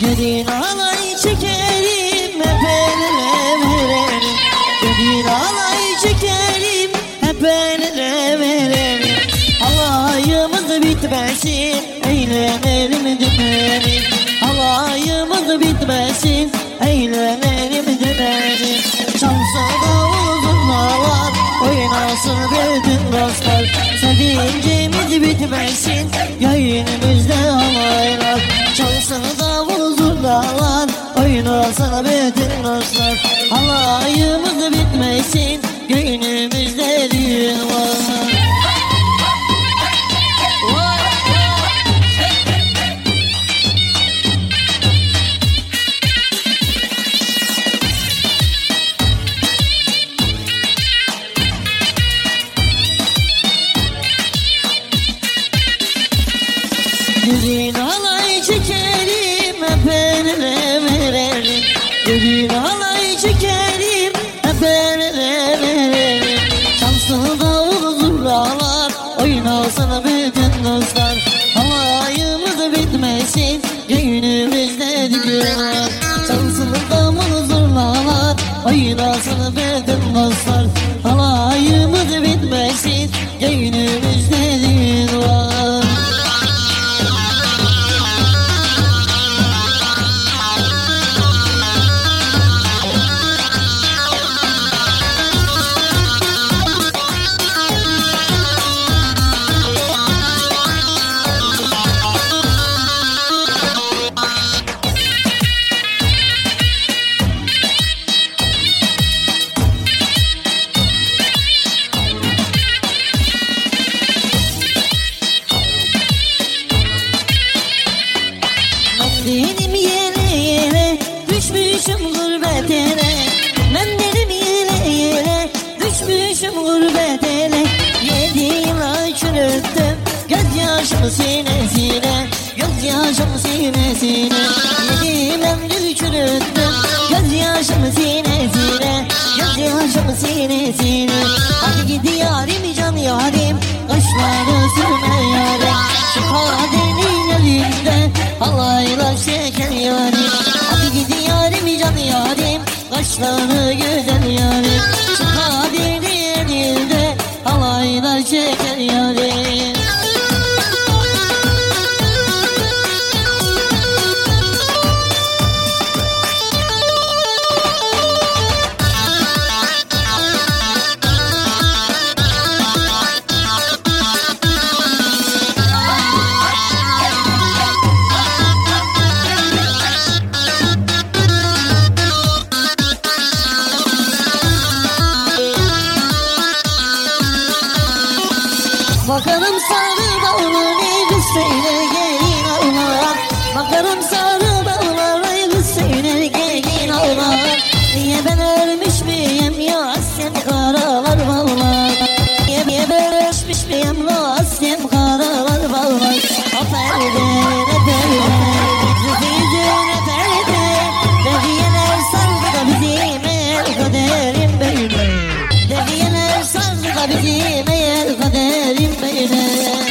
Dediğin alay çekerim hep eline verelim. Dediğin alay çekerim hep eline verelim. Halayımız bitmesin eğlenelim dümelim Halayımız bitmesin eğlenelim dümelim Çalsa davul zurnalar oynasın bütün dostlar. Sevincimiz bitmesin yayınımızda halaylar Çalsın davul zurnalar oynasın bütün dostlar. Halayımız bitmesin göğünümüzde düğün var oynasın Gözyaşımı sinesine Hadi gidi yarim can yarim. Kaşları sürme yarim Şu kaderin elinde Halayla şeker yarim Hadi gidi yarim can yarim. Kaşları güzel yarim Bakarım sarı dağları Hüseyin'e gelin ağlar Niye ben ölmüş müyüm ya sen karalar bağlar Niye, niye ben ölmüş müyüm ya sen karalar bağlar O perde ne perde Deviyeler sardı da bizim el kaderim böyle Deviyeler sardı da bizim el kaderim böyle